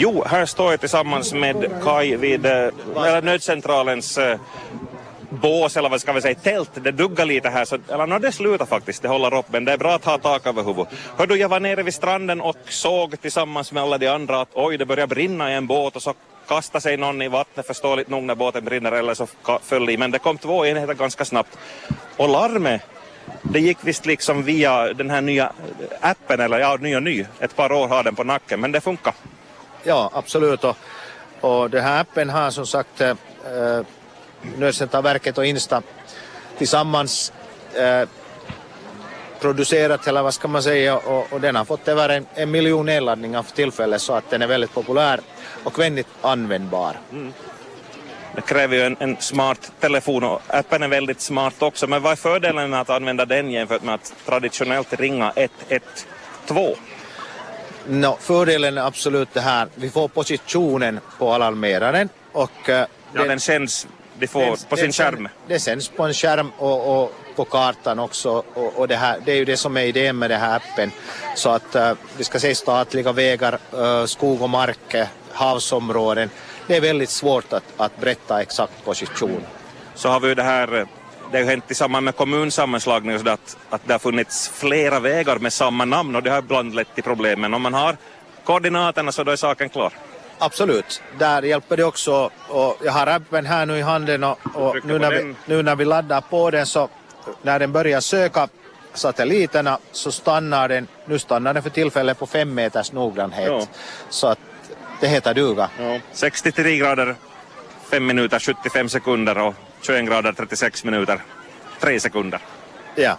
Jo, här står jag tillsammans med Kai vid eh, eller nödcentralens eh, bås eller vad ska vi säga, tält. Det duggar lite här, så, eller no, det slutar faktiskt, det håller upp, men det är bra att ha tak över huvudet. Hördu, jag var nere vid stranden och såg tillsammans med alla de andra att oj, det börjar brinna i en båt och så kastade sig någon i vattnet förståeligt nog när båten brinner eller så föll i, men det kom två enheter ganska snabbt. Och larmet det gick visst liksom via den här nya appen, eller ja, ny och ny. Ett par år har den på nacken, men det funkar. Ja, absolut. Och, och den här appen har som sagt eh, Nödcentralverket och Insta tillsammans eh, producerat, eller vad ska man säga, och, och den har fått över en, en miljon nedladdningar för tillfället så att den är väldigt populär och väldigt användbar. Mm. Det kräver ju en, en, smart telefon och appen är väldigt smart också. Men vad är fördelen med att använda den jämfört med att traditionellt ringa 112? No, fördelen är absolut det här, vi får positionen på alarmeraren och... Uh, ja, den, den känns de får den, på sin skärm? Det sänds på en skärm och, och på kartan också och, och, det, här, det är ju det som är idén med den här appen. Så att uh, vi ska säga statliga vägar, uh, skog och mark, havsområden. Det är väldigt svårt att, att berätta exakt position. Så har vi det här det har hänt i samband med kommunsammanslagning att, att det har funnits flera vägar med samma namn och det har ibland lett till problem. Men om man har koordinaterna så då är saken klar. Absolut, där hjälper det också. Och jag har appen här nu i handen och, och nu, när vi, nu när vi laddar på den så när den börjar söka satelliterna så stannar den, nu stannar den för tillfället på fem meters noggrannhet. Ja. Så att det heter duga. Ja. 63 grader 5 minuter 75 sekunder och 21 grader 36 minuter 3 sekunder. Ja.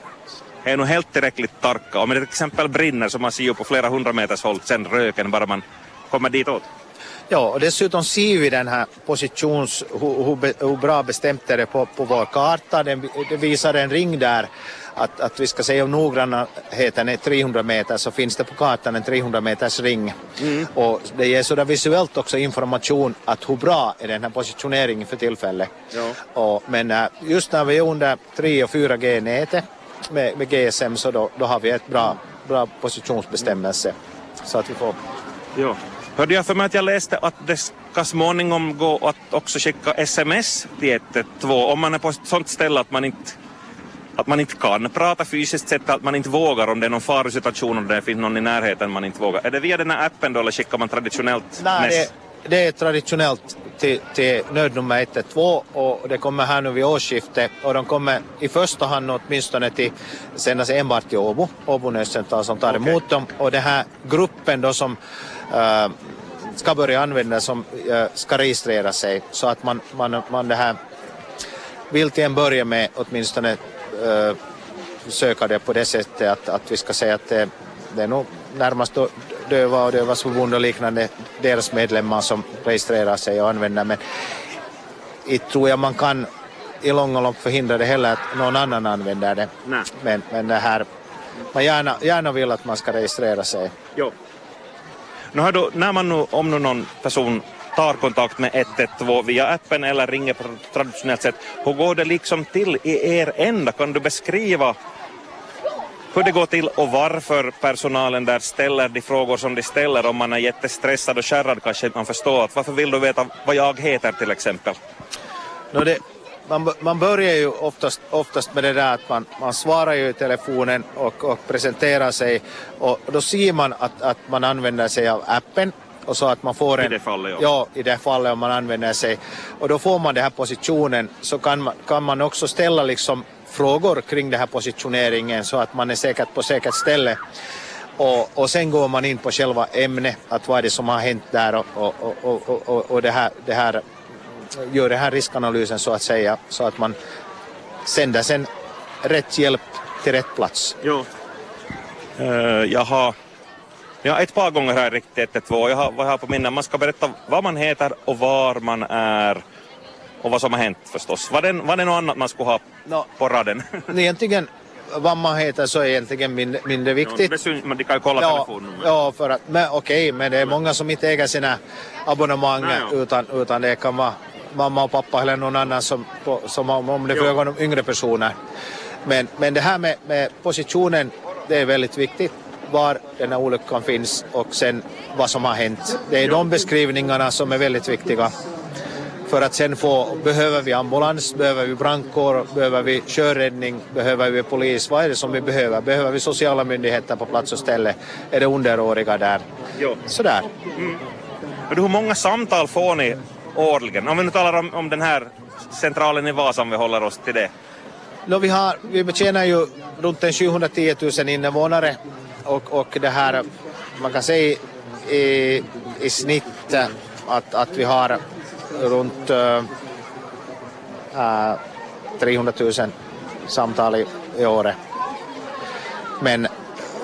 Det är nog helt tillräckligt tarka. Om det till exempel brinner så man ser ju på flera hundra meters håll sen röken bara man kommer ditåt. Ja, och dessutom ser vi den här positions, hur, hur, hur bra bestämt är det på, på vår karta. Den, det visar en ring där att, att vi ska säga om noggrannheten är 300 meter så finns det på kartan en 300 meters ring. Mm. Och det ger sådär visuellt också information att hur bra är den här positioneringen för tillfället. Ja. Och, men äh, just när vi är under 3 och 4G-nätet med, med GSM så då, då har vi ett bra, bra positionsbestämmelse. Så att vi får... Ja. Hörde jag för mig att jag läste att det ska småningom gå att också skicka sms till 112 om man är på ett sånt ställe att man inte att man inte kan prata fysiskt sett, att man inte vågar om det är någon farig situation och det finns någon i närheten man inte vågar. Är det via den här appen då eller skickar man traditionellt? Nej, det, är traditionellt till, till nödnummer 112 och det kommer här nu vid årsskiftet. Och de kommer i första hand åtminstone till sändas enbart till Åbo, Åbo nödcentral som tar okay. emot dem. Och den här gruppen då som uh, ska börja använda som uh, ska registrera sig. Så att man, man, man det här vill till en början med åtminstone uh, söka det på det sättet att, att vi ska säga att det, det är nog närmast döva och dövas förbund och liknande deras medlemmar som registrerar sig och använder men inte tror jag man kan i långa lopp förhindra det heller att någon annan använder det. Nej. Men, men det här, man gärna, gärna vill att man ska registrera sig. Jo. Nu har du, när man nu, om nu någon person tar kontakt med 112 via appen eller ringer på traditionellt sätt, hur går det liksom till i er ända? Kan du beskriva hur det går till och varför personalen där ställer de frågor som de ställer om man är jättestressad och kärrad kanske man förstår att varför vill du veta vad jag heter till exempel? No det, man, man börjar ju oftast, oftast med det där att man, man svarar ju i telefonen och, och presenterar sig och då ser man att, att man använder sig av appen och så att man får en... I det fallet ja. Ja, i det fallet om man använder sig. Och då får man den här positionen så kan man, kan man också ställa liksom frågor kring den här positioneringen så att man är säkert på säkert ställe. Och, och sen går man in på själva ämnet, att vad är det som har hänt där och, och, och, och, och det, här, det här gör den här riskanalysen så att säga så att man sänder sen rätt hjälp till rätt plats. Jo. Uh, jag har Ja, ett par gånger har jag ringt 112. Jag har, jag har på minnen, man ska berätta vad man heter och var man är och vad som har hänt förstås. Var det, var det något annat man skulle ha no, på raden? egentligen vad man heter så är egentligen mindre, mindre viktigt. Ja, men de kan ju kolla ja, telefonnummer. Ja, för att, men okej, men det är många som inte äger sina abonnemang Nej, ja. utan, utan det kan vara mamma och pappa eller någon annan som, som om det föregår de yngre personer. Men, men det här med, med positionen, det är väldigt viktigt var den här olyckan finns och sen vad som har hänt. Det är de beskrivningarna som är väldigt viktiga. För att sen få, behöver vi ambulans, behöver vi brandkår, behöver vi sjöräddning, behöver vi polis, vad är det som vi behöver? Behöver vi sociala myndigheter på plats och ställe? Är det underåriga där? Jo. Sådär. Men du, hur många samtal får ni årligen? Om vi nu talar om, om den här centralen i Vasa, om vi håller oss till det. No, vi, har, vi betjänar ju runt en 710 000 invånare och, och det här, man kan säga i, i snitt att, att vi har runt äh, 300 000 samtal i, i året. Men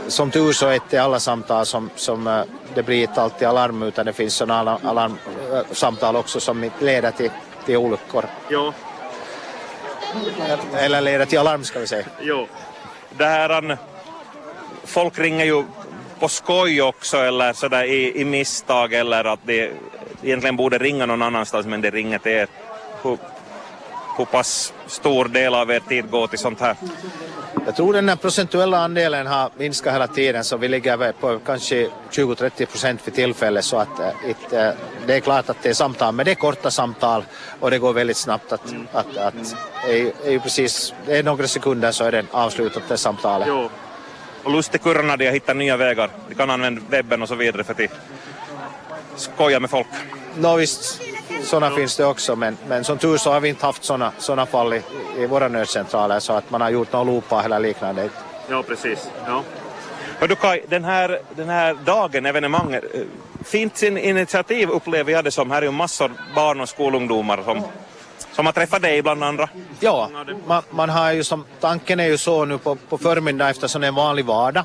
som tur så är det inte alla samtal som, som äh, det blir inte alltid alarm utan det finns sådana alarm, äh, samtal också som leder till, till olyckor. Jo. Eller leder till alarm ska vi säga. Jo. Det här, an, folk ringer ju på skoj också eller sådär i, i misstag eller att det egentligen borde ringa någon annanstans men det ringer till er. Hur, hur pass stor del av er tid går till sånt här? Jag tror den här procentuella andelen har minskat hela tiden så vi ligger väl på kanske 20-30 procent för tillfället så att äh, it, äh, det är klart att det är samtal men det är korta samtal och det går väldigt snabbt att, att, att det är, är ju precis, det är några sekunder så är det avslutat det samtalet. Jo. Och lustigkurrarna de har hittat nya vägar. De kan använda webben och så vidare för att skoja med folk. Nå visst, sådana finns det också men, men som tur så har vi inte haft sådana såna fall i, i våra nödcentraler så att man har gjort några loopar eller liknande. Ja, precis. Ja. Hör du Kaj, den här, den här dagen, evenemanget, eh, fint sin initiativ upplever jag det som. Här är ju massor barn och skolungdomar som, som har träffat dig bland andra. Ja, man, man har ju som, tanken är ju så nu på, på förmiddagen eftersom det är en vanlig vardag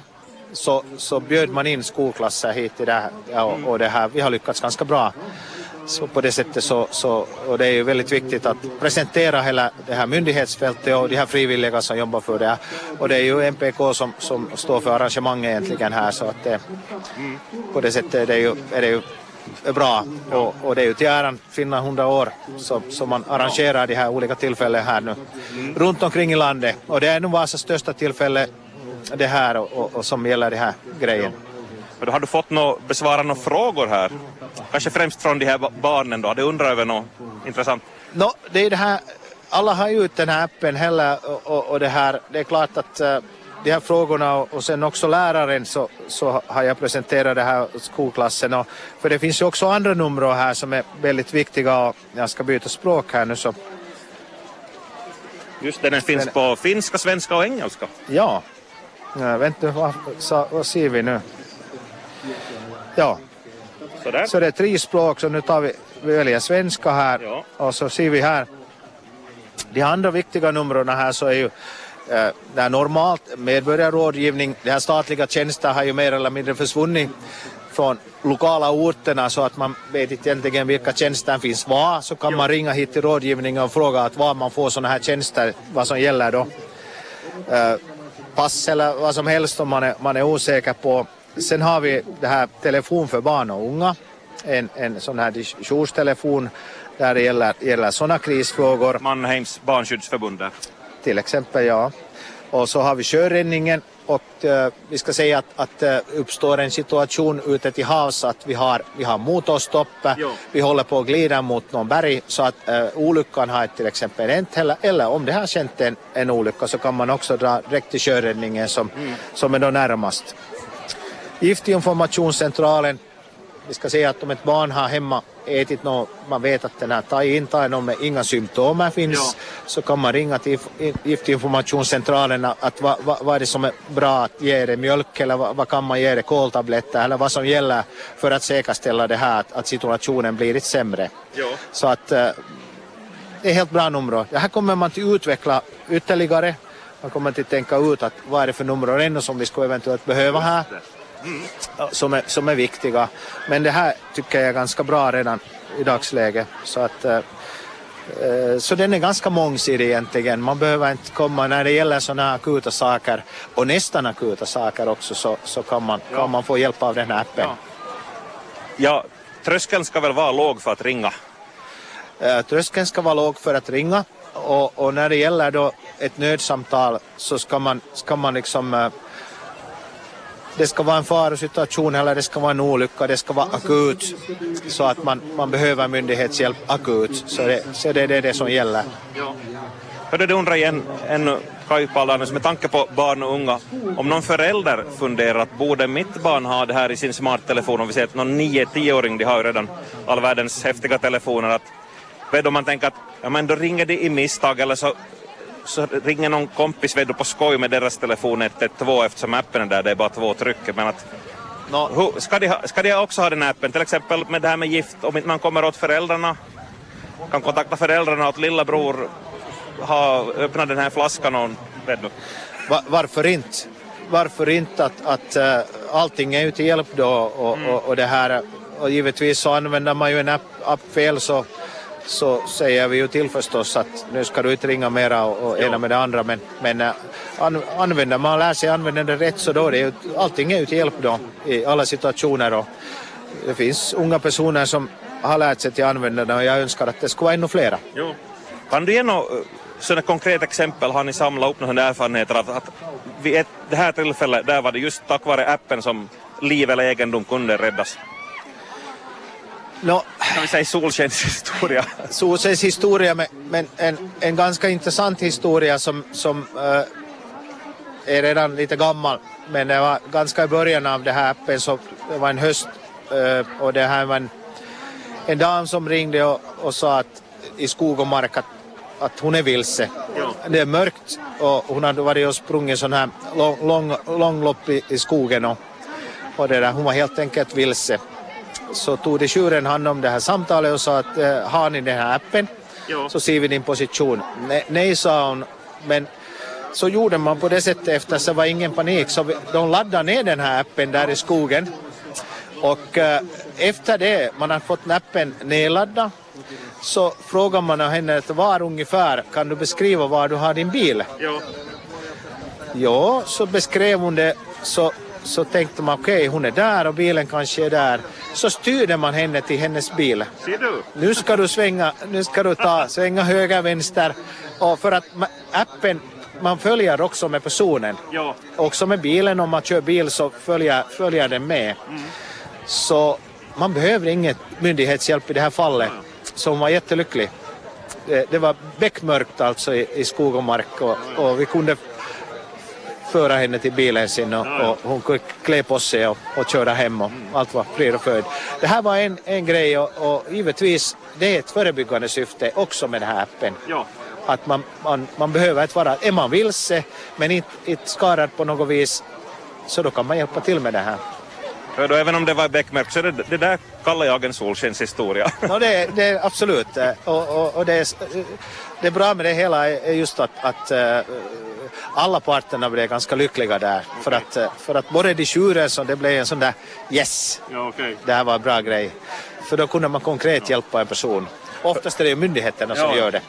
så, så bjöd man in skolklasser hit till det här, och, och det här. Vi har lyckats ganska bra. Så på det sättet så, så, och det är ju väldigt viktigt att presentera hela det här myndighetsfältet och de här frivilliga som jobbar för det. Och det är ju MPK som, som står för arrangemanget egentligen här så att det, på det sättet är det ju, är det ju bra och, och det är ju till äran Finland 100 år som, som man arrangerar de här olika tillfällen här nu runt omkring i landet och det är nog Vasas största tillfälle det här och, och, och som gäller det här grejen. Men då har du fått nå, besvara några frågor här? Kanske främst från de här ba- barnen då? Har du undrat över något intressant? No, det är det här, alla har ju ut den här appen heller och, och, och det här, det är klart att uh, de här frågorna och, och sen också läraren så, så har jag presenterat det här skolklassen och för det finns ju också andra nummer här som är väldigt viktiga och jag ska byta språk här nu så Just det, den finns Den- på finska, svenska och engelska. ja, ja vänta vad, vad ser vi nu? Ja, Sådär. så det är tre språk så nu tar vi, vi väljer svenska här Ja. och så ser vi här de andra viktiga numren här så är ju eh, det normalt medborgarrådgivning, de här statliga tjänster har ju mer eller mindre försvunnit från lokala orterna så att man vet inte egentligen vilka tjänster finns var så kan man ringa hit till rådgivningen och fråga att var man får sådana här tjänster, vad som gäller då. Eh, pass eller vad som helst om man är, man är osäker på. Sen har vi det här telefon för barn och unga, en, en sån här jourtelefon där det gäller, gäller sådana krisfrågor. Mannheims barnskyddsförbund. Till exempel, ja. Och så har vi sjöräddningen och eh, vi ska säga att, att eh, uppstår en situation ute till havs att vi har, vi har motorstopp, eh, Jo. vi håller på att glida mot någon berg så att eh, olyckan har till exempel hänt eller, eller om det har känt en, en olycka så kan man också dra direkt till sjöräddningen som, som är då närmast. Giftinformationscentralen vi ska säga att om ett barn har hemma ätit något, man vet att den här thai med inga symptom finns, så kan man ringa till if- giftinformationscentralen att vad, vad, vad är det som är bra att ge det, mjölk eller vad, vad kan man ge det, koltabletter eller vad som gäller för att säkerställa det här att, att situationen blir lite sämre. Jo. Så att eh, det är helt bra nummer. Det här kommer man till utveckla ytterligare. Man kommer till tänka ut att vad är det för nummer ännu som vi skulle eventuellt behöva här som är, som är viktiga. Men det här tycker jag är ganska bra redan i dagsläget. Så, att, eh, eh, så den är ganska mångsidig egentligen. Man behöver inte komma när det gäller sådana här akuta saker och nästan akuta saker också så, så kan, man, Ja. kan man få hjälp av den här appen. Ja. Ja, tröskeln ska väl vara låg för att ringa. Eh, Tröskeln ska vara låg för att ringa och, och när det gäller då ett nödsamtal så ska man, ska man liksom det ska vara en farosituation eller det ska vara en olycka, det ska vara akut. Så att man, man behöver myndighetshjälp akut. Så det, så det, det är det som gäller. Hörde du undrar igen ännu Kaj med tanke på barn och unga om någon förälder funderar att borde mitt barn ha det här i sin smarttelefon om vi ser att någon 9-10-åring de har ju redan all världens häftiga telefoner att vet du, man tänker att ja, men då ringer de i misstag eller så så ringer någon kompis vet du, på skoj med deras telefon 112 eftersom appen är där, det är bara två tryck. Men att, no, hur, ska, de ha, ska de också ha den appen? Till exempel med det här med gift, om man kommer åt föräldrarna, kan kontakta föräldrarna åt lillebror, ha, öppna den här flaskan och vet du. Va, varför inte? Varför inte att, att uh, allting är ju till hjälp då och, mm. och, och det här och givetvis så använder man ju en app, app fel så så säger vi ju till förstås att nu ska du inte ringa mera och, och ena med det andra men, men äh, an, använder man lär sig använda det rätt så då är det ju, allting är ju till hjälp då i alla situationer och det finns unga personer som har lärt sig till att använda det och jag önskar att det skulle vara ännu flera. Jo. Kan du ge något eh, sådana konkreta exempel har ni samlat upp några erfarenheter av att vid ett, det här tillfället där var det just tack vare appen som liv eller egendom kunde räddas? No, kan vi säga solskenshistoria? Solskenshistoria, men, men en, en ganska intressant historia som, som äh, är redan lite gammal. Men det var ganska i början av det här appen, så det var en höst äh, och det här var en, en dam som ringde och, och sa att i skog och mark att, att hon är vilse. Ja. Det är mörkt och hon hade varit och sprungit sån här lång, lång, långlopp i, i skogen och, och det där, hon var helt enkelt vilse så tog de tjuren hand om det här samtalet och sa att eh, har ni den här appen jo. så ser vi din position. Nej, nej sa hon, men så gjorde man på det sättet efter så var ingen panik så vi, de laddade ner den här appen där i skogen och eh, efter det man har fått appen nedladdad så frågar man henne att var ungefär kan du beskriva var du har din bil? Jo. Ja, så beskrev hon det så så tänkte man okej, okay, hon är där och bilen kanske är där. Så styrde man henne till hennes bil. Ser du? Nu ska du svänga, nu ska du ta, svänga höger, vänster. Och för att appen, man följer också med personen. Ja. Också med bilen, om man kör bil så följer, följer den med. Mm. Så man behöver inget myndighetshjälp i det här fallet. Så hon var jättelycklig. Det, det var beckmörkt alltså i, i skog och mark och, och vi kunde föra henne till bilen sin och, och hon kunde klä på sig och, och köra hem och allt var frid och fröjd. Det här var en, en grej och, och givetvis det är ett förebyggande syfte också med den här appen. Ja. Att man, man, man behöver inte vara, är man vilse men inte, inte skadad på något vis så då kan man hjälpa till med det här. För då, även om det var beckmärkt så det, det där kallar jag en solskenshistoria. no, det, det absolut och, och, och det, är, det är bra med det hela är just att, att alla parterna blev ganska lyckliga där. Okay. För, att, eh, för att både de tjuren så det blev en sån där yes, ja, okay. det här var en bra grej. För då kunde man konkret hjälpa en person. Oftast är det ju myndigheterna som ja. gör det.